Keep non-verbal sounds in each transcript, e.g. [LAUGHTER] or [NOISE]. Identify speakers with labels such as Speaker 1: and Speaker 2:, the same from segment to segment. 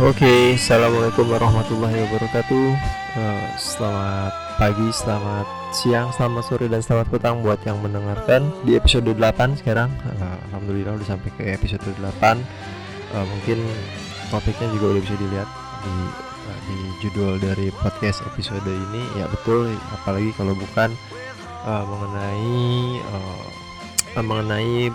Speaker 1: Oke, assalamualaikum warahmatullahi wabarakatuh. Uh, selamat pagi, selamat siang, selamat sore, dan selamat petang buat yang mendengarkan di episode 8 sekarang. Uh, Alhamdulillah udah sampai ke episode 8. Uh, mungkin topiknya juga udah bisa dilihat di di judul dari podcast episode ini. Ya betul, apalagi kalau bukan mengenai mengenai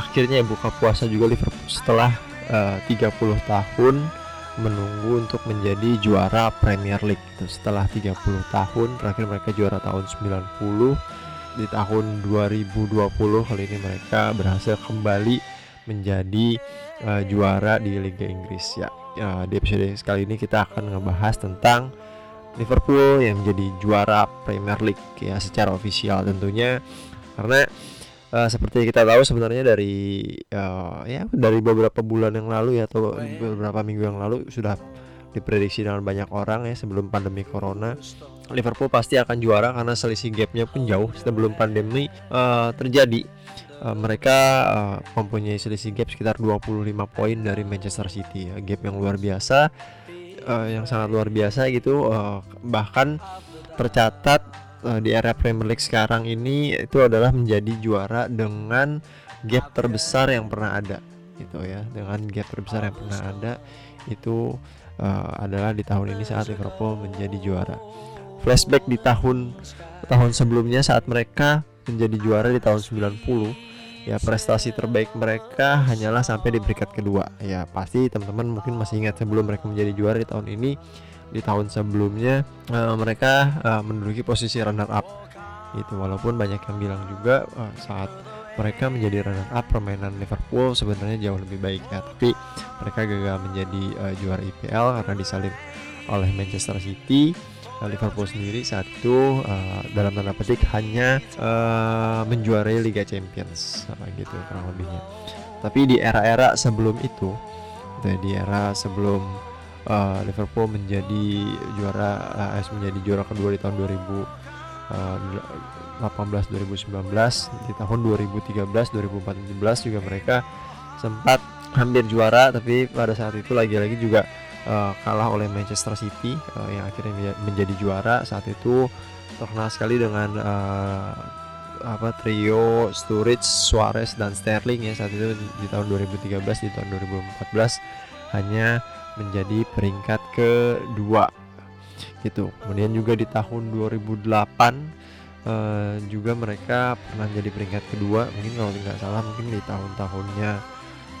Speaker 1: akhirnya buka puasa juga Liverpool setelah uh, 30 tahun menunggu untuk menjadi juara Premier League gitu. setelah 30 tahun terakhir mereka juara tahun 90 di tahun 2020 kali ini mereka berhasil kembali menjadi uh, juara di Liga Inggris ya uh, di episode kali ini kita akan ngebahas tentang Liverpool yang menjadi juara Premier League ya secara ofisial tentunya karena uh, seperti kita tahu sebenarnya dari uh, ya dari beberapa bulan yang lalu ya atau beberapa minggu yang lalu sudah diprediksi dengan banyak orang ya sebelum pandemi corona. Liverpool pasti akan juara karena selisih gapnya pun jauh sebelum pandemi uh, terjadi. Uh, mereka uh, mempunyai selisih gap sekitar 25 poin dari Manchester City ya gap yang luar biasa uh, yang sangat luar biasa gitu uh, bahkan tercatat uh, di era Premier League sekarang ini itu adalah menjadi juara dengan gap terbesar yang pernah ada gitu ya. Dengan gap terbesar yang pernah ada itu uh, adalah di tahun ini saat Liverpool menjadi juara. Flashback di tahun tahun sebelumnya saat mereka menjadi juara di tahun 90 ya prestasi terbaik mereka hanyalah sampai di peringkat kedua. Ya pasti teman-teman mungkin masih ingat sebelum mereka menjadi juara di tahun ini di tahun sebelumnya uh, mereka uh, menduduki posisi runner up. Itu walaupun banyak yang bilang juga uh, saat mereka menjadi runner up permainan Liverpool sebenarnya jauh lebih baik ya. Tapi mereka gagal menjadi uh, juara IPL karena disalib oleh Manchester City. Liverpool sendiri saat itu uh, dalam tanda petik hanya uh, menjuarai Liga Champions uh, gitu kurang lebihnya. Tapi di era-era sebelum itu di era sebelum uh, Liverpool menjadi juara uh, menjadi juara kedua di tahun 2018 2019 di tahun 2013 2014 juga mereka sempat hampir juara tapi pada saat itu lagi-lagi juga uh, kalah oleh Manchester City uh, yang akhirnya menjadi juara. Saat itu terkenal sekali dengan uh, apa trio Sturridge, Suarez dan Sterling ya. Saat itu di tahun 2013 di tahun 2014 hanya menjadi peringkat kedua gitu. Kemudian juga di tahun 2008 uh, eh, juga mereka pernah jadi peringkat kedua mungkin kalau tidak salah mungkin di tahun-tahunnya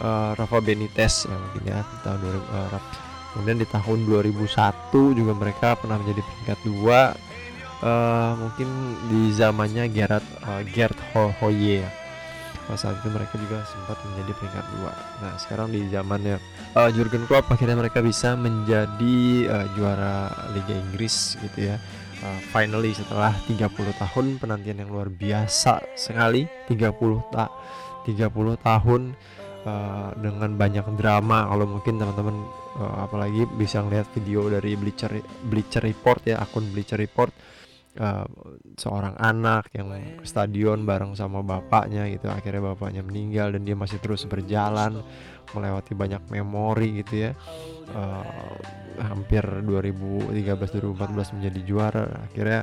Speaker 1: uh, Rafa Benitez ya mungkin ya tahun 2000 uh, eh, kemudian di tahun 2001 juga mereka pernah menjadi peringkat dua uh, mungkin di zamannya Gerard uh, Gerd Hoye ya pada saat itu mereka juga sempat menjadi peringkat dua. Nah sekarang di zamannya uh, Jurgen Klopp akhirnya mereka bisa menjadi uh, juara Liga Inggris gitu ya. Uh, finally setelah 30 tahun penantian yang luar biasa sekali 30 tak 30 tahun uh, dengan banyak drama kalau mungkin teman-teman uh, apalagi bisa ngeliat video dari Bleacher Bleacher Report ya akun Bleacher Report uh, seorang anak yang ke stadion bareng sama bapaknya gitu akhirnya bapaknya meninggal dan dia masih terus berjalan melewati banyak memori gitu ya. Uh, hampir 2013-2014 menjadi juara. Akhirnya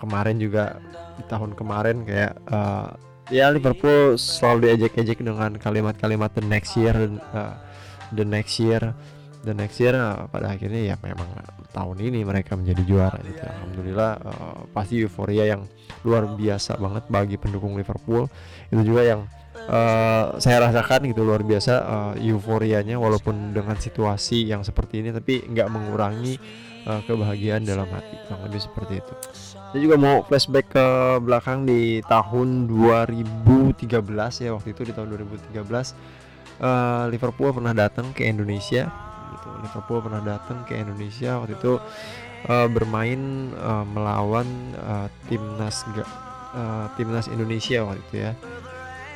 Speaker 1: kemarin juga di tahun kemarin kayak uh, ya Liverpool selalu diajak-ajak dengan kalimat-kalimat the next year uh, the next year the next year uh, pada akhirnya ya memang tahun ini mereka menjadi juara gitu. Alhamdulillah uh, pasti euforia yang luar biasa banget bagi pendukung Liverpool. Itu juga yang uh, saya rasakan gitu luar biasa uh, euforianya walaupun dengan situasi yang seperti ini tapi nggak mengurangi uh, kebahagiaan dalam hati kurang lebih seperti itu. Saya juga mau flashback ke belakang di tahun 2013 ya waktu itu di tahun 2013 uh, Liverpool pernah datang ke Indonesia gitu. Liverpool pernah datang ke Indonesia waktu itu uh, bermain uh, melawan uh, timnas uh, timnas Indonesia waktu itu ya.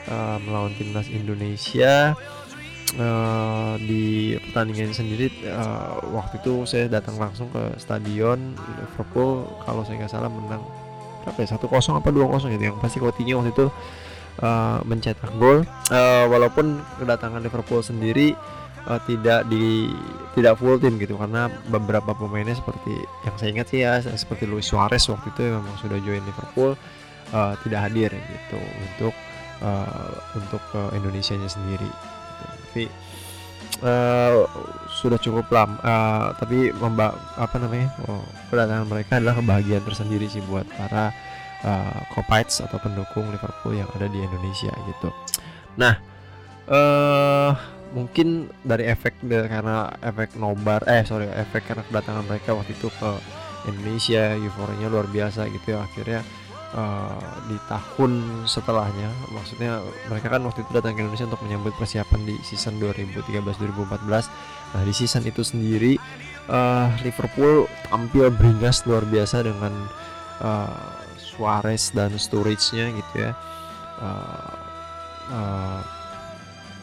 Speaker 1: Uh, melawan timnas Indonesia uh, di pertandingan sendiri uh, waktu itu saya datang langsung ke stadion Liverpool. Kalau saya nggak salah menang berapa ya? satu kosong apa dua kosong gitu yang pasti Coutinho waktu itu uh, mencetak gol. Uh, walaupun kedatangan Liverpool sendiri uh, tidak di tidak full tim gitu karena beberapa pemainnya seperti yang saya ingat sih ya seperti Luis Suarez waktu itu memang sudah join Liverpool uh, tidak hadir gitu untuk uh, untuk uh, Indonesia nya sendiri gitu. tapi uh, sudah cukup lama uh, tapi memba apa namanya oh, kedatangan mereka adalah kebahagiaan tersendiri sih buat para uh, Copites atau pendukung Liverpool yang ada di Indonesia gitu nah uh, mungkin dari efek karena efek nobar eh sorry efek karena kedatangan mereka waktu itu ke Indonesia euforianya luar biasa gitu ya akhirnya uh, di tahun setelahnya maksudnya mereka kan waktu itu datang ke Indonesia untuk menyambut persiapan di season 2013-2014 nah di season itu sendiri uh, Liverpool tampil beringas luar biasa dengan uh, Suarez dan Sturridge-nya gitu ya. Uh, uh,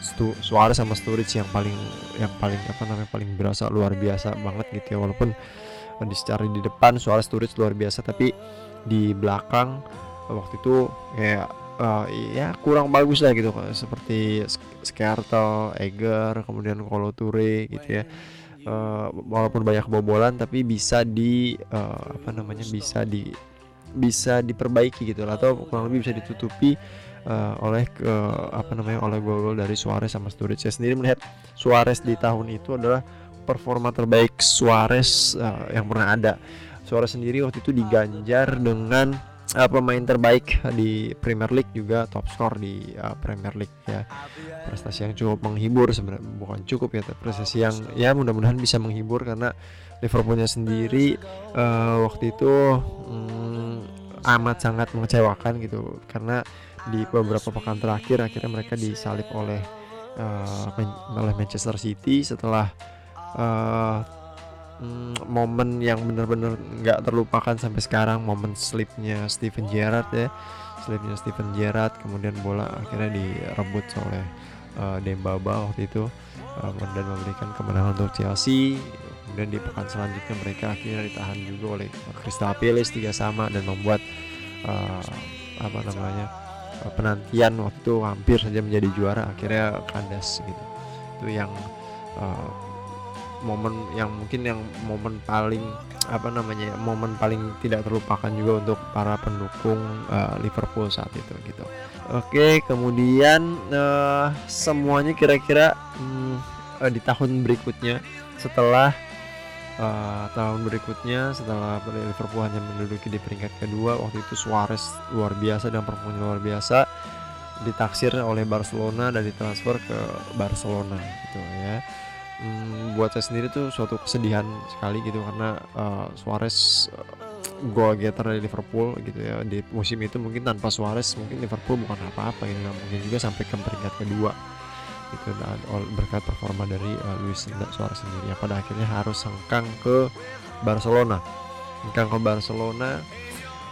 Speaker 1: Stu, Suarez sama Sturridge yang paling yang paling apa namanya paling berasa luar biasa banget gitu ya. Walaupun di secara di depan Suarez Sturridge luar biasa tapi di belakang waktu itu kayak uh, ya kurang bagus lah gitu. Seperti Skertel, Eger, kemudian Kolo Toure gitu ya. Uh, walaupun banyak kebobolan tapi bisa di uh, apa namanya bisa di bisa diperbaiki gitu lah. Atau kurang lebih bisa ditutupi uh, oleh ke apa namanya oleh gol-gol dari Suarez sama Sturridge. Saya sendiri melihat Suarez di tahun itu adalah performa terbaik Suarez uh, yang pernah ada. Suarez sendiri waktu itu diganjar dengan uh, pemain terbaik di Premier League juga top skor di uh, Premier League ya prestasi yang cukup menghibur sebenarnya bukan cukup ya prestasi yang ya mudah-mudahan bisa menghibur karena Liverpoolnya sendiri uh, waktu itu um, amat sangat mengecewakan gitu karena di beberapa pekan terakhir akhirnya mereka disalip oleh uh, oleh Manchester City setelah uh, mm, momen yang benar-benar nggak terlupakan sampai sekarang momen slipnya Steven Gerrard ya. Slipnya Steven Gerrard kemudian bola akhirnya direbut oleh uh, Dembaba waktu itu uh, dan memberikan kemenangan untuk Chelsea. Kemudian di pekan selanjutnya mereka akhirnya ditahan juga oleh Crystal Palace tiga sama dan membuat uh, apa namanya penantian waktu hampir saja menjadi juara akhirnya kandas gitu. Itu yang uh, momen yang mungkin yang momen paling apa namanya ya, momen paling tidak terlupakan juga untuk para pendukung uh, Liverpool saat itu gitu. Oke kemudian uh, semuanya kira-kira um, uh, di tahun berikutnya setelah uh, tahun berikutnya setelah Liverpool hanya menduduki di peringkat kedua waktu itu Suarez luar biasa dan performa luar biasa ditaksir oleh Barcelona dan ditransfer ke Barcelona gitu ya hmm, buat saya sendiri tuh suatu kesedihan sekali gitu karena uh, Suarez uh, goal getter dari Liverpool gitu ya di musim itu mungkin tanpa Suarez mungkin Liverpool bukan apa-apa ini gitu. mungkin juga sampai ke peringkat kedua itu berkat performa dari uh, Luis Suarez sendiri yang pada akhirnya harus sengkang ke Barcelona. Sengkang ke Barcelona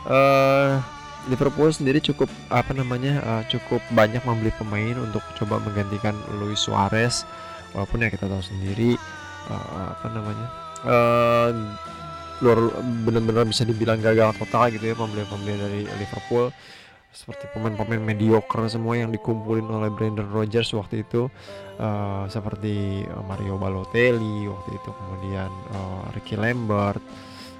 Speaker 1: uh, Liverpool sendiri cukup apa namanya uh, cukup banyak membeli pemain untuk coba menggantikan Luis Suarez. Walaupun ya kita tahu sendiri uh, apa namanya uh, benar-benar bisa dibilang gagal total gitu ya pembelian-pembelian dari Liverpool seperti pemain-pemain mediocre semua yang dikumpulin oleh Brendan Rodgers waktu itu uh, seperti uh, Mario Balotelli waktu itu kemudian uh, Ricky Lambert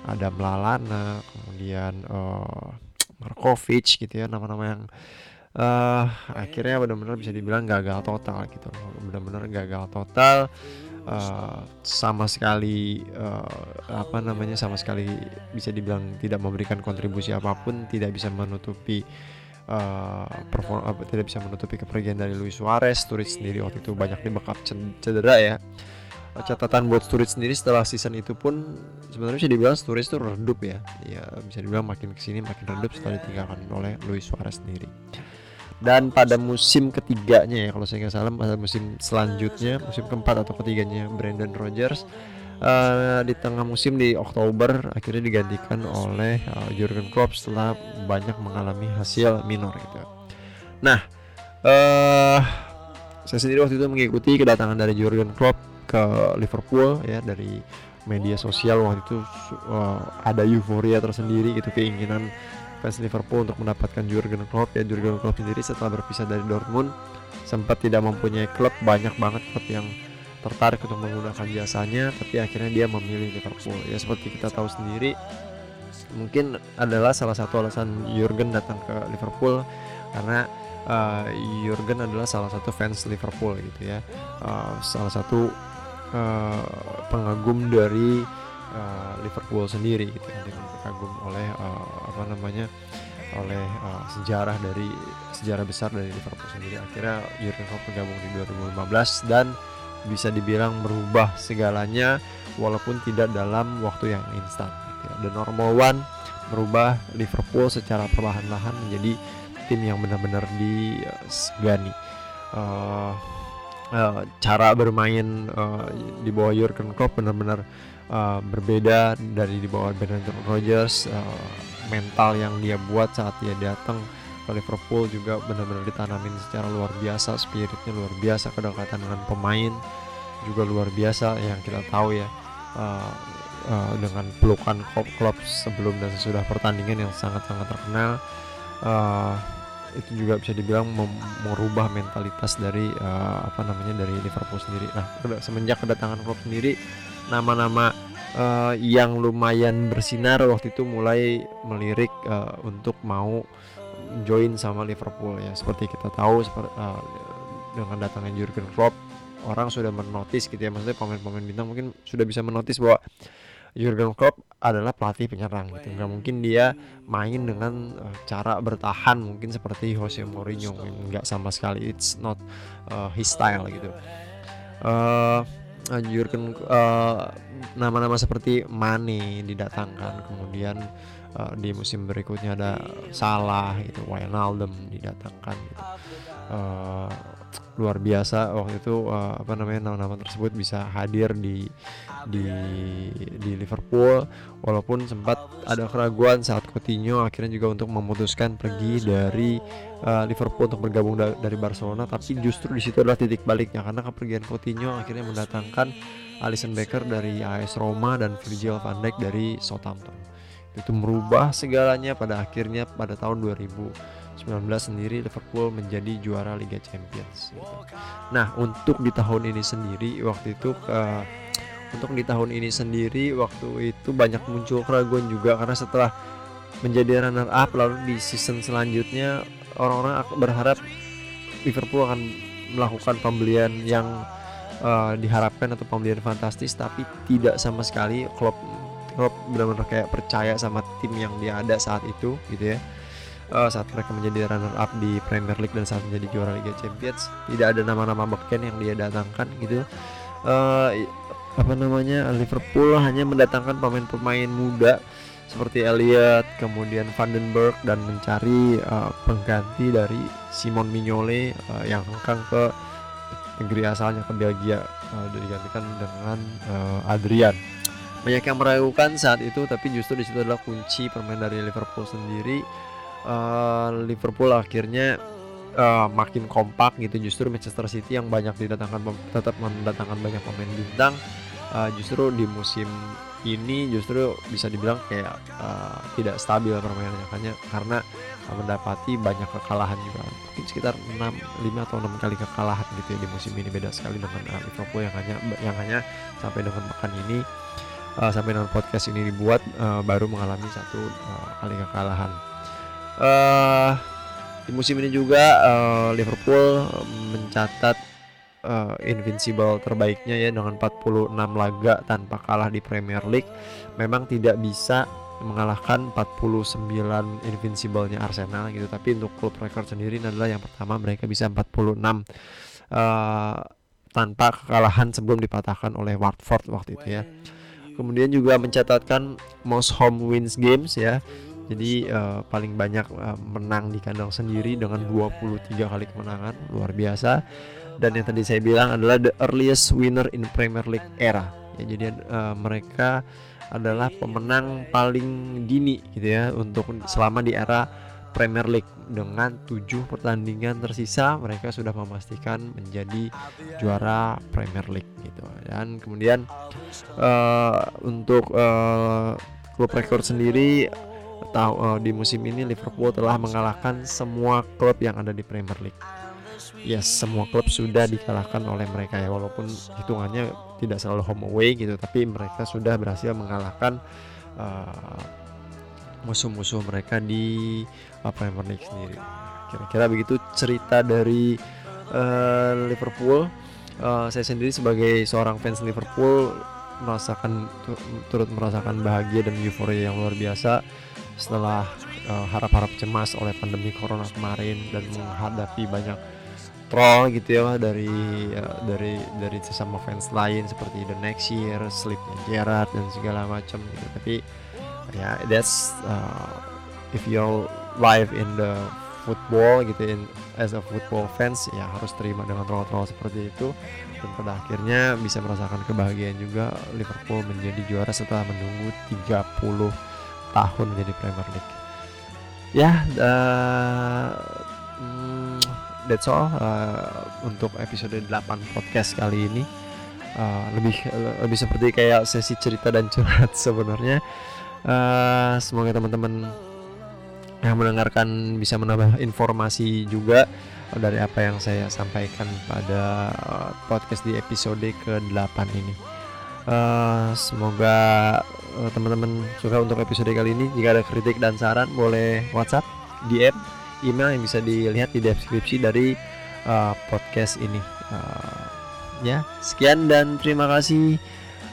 Speaker 1: Adam Lallana kemudian uh, Markovic gitu ya nama-nama yang uh, akhirnya benar-benar bisa dibilang gagal total gitu benar-benar gagal total uh, sama sekali uh, apa namanya sama sekali bisa dibilang tidak memberikan kontribusi apa pun tidak bisa menutupi uh, perform uh, tidak bisa menutupi kepergian dari Luis Suarez. Sturridge sendiri waktu itu banyak dibekap cedera ya. Catatan buat Sturridge sendiri setelah season itu pun sebenarnya bisa dibilang Sturridge itu redup ya. Ya bisa dibilang makin ke sini makin redup setelah ditinggalkan oleh Luis Suarez sendiri. Dan pada musim ketiganya ya kalau saya nggak salah pada musim selanjutnya. musim keempat atau ketiganya Brandon Rodgers uh, di tengah musim di Oktober akhirnya digantikan oleh uh, Jurgen Klopp setelah banyak mengalami hasil minor gitu. Nah, uh, saya sendiri waktu itu mengikuti kedatangan dari Jurgen Klopp ke Liverpool ya dari media sosial waktu itu uh, ada euforia tersendiri gitu keinginan fans Liverpool untuk mendapatkan Jurgen Klopp ya Jurgen Klopp sendiri setelah berpisah dari Dortmund sempat tidak mempunyai klub banyak banget klub yang tertarik untuk menggunakan jasanya tapi akhirnya dia memilih Liverpool. Ya seperti kita tahu sendiri mungkin adalah salah satu alasan Jurgen datang ke Liverpool karena uh, Jurgen adalah salah satu fans Liverpool gitu ya. Uh, salah satu uh, pengagum dari uh, Liverpool sendiri gitu ya kagum oleh uh, apa namanya oleh uh, sejarah dari sejarah besar dari Liverpool sendiri. Akhirnya Jurgen Klopp bergabung di 2015 dan bisa dibilang merubah segalanya walaupun tidak dalam waktu yang instan ya. The Normal One merubah Liverpool secara perlahan-lahan menjadi tim yang benar-benar disegani uh, uh, cara bermain uh, di bawah Jurgen Klopp benar-benar uh, berbeda dari di bawah Brendan Rodgers uh, mental yang dia buat saat dia datang Liverpool juga benar-benar ditanamin secara luar biasa spiritnya luar biasa kedekatan dengan pemain juga luar biasa yang kita tahu ya uh, uh, dengan pelukan klub sebelum dan sesudah pertandingan yang sangat-sangat terkenal uh, itu juga bisa dibilang merubah mentalitas dari uh, apa namanya dari Liverpool sendiri. Nah, semenjak kedatangan klub sendiri nama-nama uh, yang lumayan bersinar waktu itu mulai melirik uh, untuk mau join sama Liverpool ya. Seperti kita tahu seperti uh, dengan datangnya Jurgen Klopp orang sudah menotis gitu ya. Maksudnya pemain-pemain bintang mungkin sudah bisa menotis bahwa Jurgen Klopp adalah pelatih penyerang gitu. Nggak mungkin dia main dengan uh, cara bertahan mungkin seperti Jose Mourinho nggak sama sekali. It's not uh, his style gitu. Uh, Jurgen uh, nama-nama seperti Mane didatangkan kemudian uh, di musim berikutnya ada Salah itu Wijnaldum didatangkan gitu. Uh, luar biasa waktu itu uh, apa namanya nama-nama tersebut bisa hadir di di di Liverpool. Walaupun sempat ada keraguan saat Coutinho akhirnya juga untuk memutuskan pergi dari uh, Liverpool untuk bergabung da dari Barcelona. Tapi justru di situ adalah titik baliknya karena kepergian Coutinho akhirnya mendatangkan Alisson Becker dari AS Roma dan Virgil van Dijk dari Southampton itu merubah segalanya pada akhirnya pada tahun 2000 19 sendiri Liverpool menjadi juara Liga Champions gitu. Nah untuk di tahun ini sendiri waktu itu uh, untuk di tahun ini sendiri waktu itu banyak muncul keraguan juga karena setelah menjadi runner up lalu di season selanjutnya orang-orang berharap Liverpool akan melakukan pembelian yang uh, diharapkan atau pembelian fantastis tapi tidak sama sekali Klopp Klopp benar-benar kayak percaya sama tim yang dia ada saat itu gitu ya. Uh, saat mereka menjadi runner up di Premier League dan saat menjadi juara Liga Champions. Tidak ada nama-nama beken yang dia datangkan gitu. Uh, apa namanya Liverpool hanya mendatangkan pemain-pemain muda seperti Elliot, kemudian Vandenberg dan mencari uh, pengganti dari Simon Mignolet uh, yang hengkang ke negeri asalnya ke Belgia uh, digantikan dengan uh, Adrian. Banyak yang meragukan saat itu tapi justru di situ adalah kunci permain dari Liverpool sendiri. Uh, Liverpool akhirnya uh, makin kompak gitu. Justru Manchester City yang banyak didatangkan tetap mendatangkan banyak pemain bintang uh, justru di musim ini justru bisa dibilang kayak uh, tidak stabil permainannya. Hanya karena uh, mendapati banyak kekalahan juga. Mungkin sekitar 6 5 atau 6 kali kekalahan gitu ya di musim ini. Beda sekali dengan uh, Liverpool yang hanya yang hanya sampai dengan pekan ini uh, sampai dengan podcast ini dibuat uh, baru mengalami satu uh, kali kekalahan. Uh, di musim ini juga uh, Liverpool mencatat uh, invincible terbaiknya ya dengan 46 laga tanpa kalah di Premier League. Memang tidak bisa mengalahkan 49 invincible-nya Arsenal gitu tapi untuk klub record sendiri adalah yang pertama mereka bisa 46 uh, tanpa kekalahan sebelum dipatahkan oleh Watford waktu itu ya kemudian juga mencatatkan most home wins games ya. Jadi uh, paling banyak uh, menang di kandang sendiri dengan 23 kali kemenangan luar biasa. Dan yang tadi saya bilang adalah the earliest winner in Premier League era. Ya jadi uh, mereka adalah pemenang paling dini gitu ya untuk selama di era Premier League dengan tujuh pertandingan tersisa mereka sudah memastikan menjadi juara Premier League gitu dan kemudian uh, untuk uh, klub rekor sendiri tahu uh, di musim ini Liverpool telah mengalahkan semua klub yang ada di Premier League. ya semua klub sudah dikalahkan oleh mereka ya walaupun hitungannya tidak selalu home away gitu tapi mereka sudah berhasil mengalahkan musuh-musuh mereka di yang League sendiri kira-kira begitu cerita dari uh, Liverpool uh, saya sendiri sebagai seorang fans Liverpool merasakan turut merasakan bahagia dan euforia yang luar biasa setelah harap harap-harap cemas oleh pandemi corona kemarin dan menghadapi banyak troll gitu ya dari uh, dari dari sesama fans lain seperti The Next Year, Sleepnya Gerard dan segala macam gitu. Tapi ya yeah, that's uh, if you're live in the football gitu in as a football fans ya harus terima dengan troll-troll seperti itu. Dan pada akhirnya bisa merasakan kebahagiaan juga Liverpool menjadi juara setelah menunggu 30 tahun menjadi Premier League. Ya uh, hmm, that's all uh, untuk episode 8 podcast kali ini. Uh, lebih lebih seperti kayak sesi cerita dan curhat [LAUGHS] sebenarnya uh, semoga teman-teman yang mendengarkan bisa menambah informasi juga dari apa yang saya sampaikan pada podcast di episode ke-8 ini. Uh, semoga uh, teman-teman suka untuk episode kali ini. Jika ada kritik dan saran boleh WhatsApp, DM email yang bisa dilihat di deskripsi dari uh, podcast ini. Uh, ya, sekian dan terima kasih.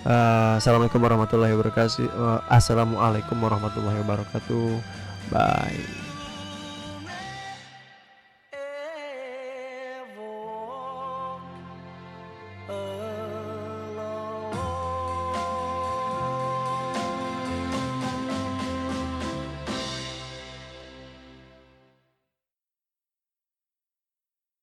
Speaker 1: Uh, Assalamualaikum warahmatullahi wabarakatuh. Uh, Assalamualaikum warahmatullahi wabarakatuh. Bye.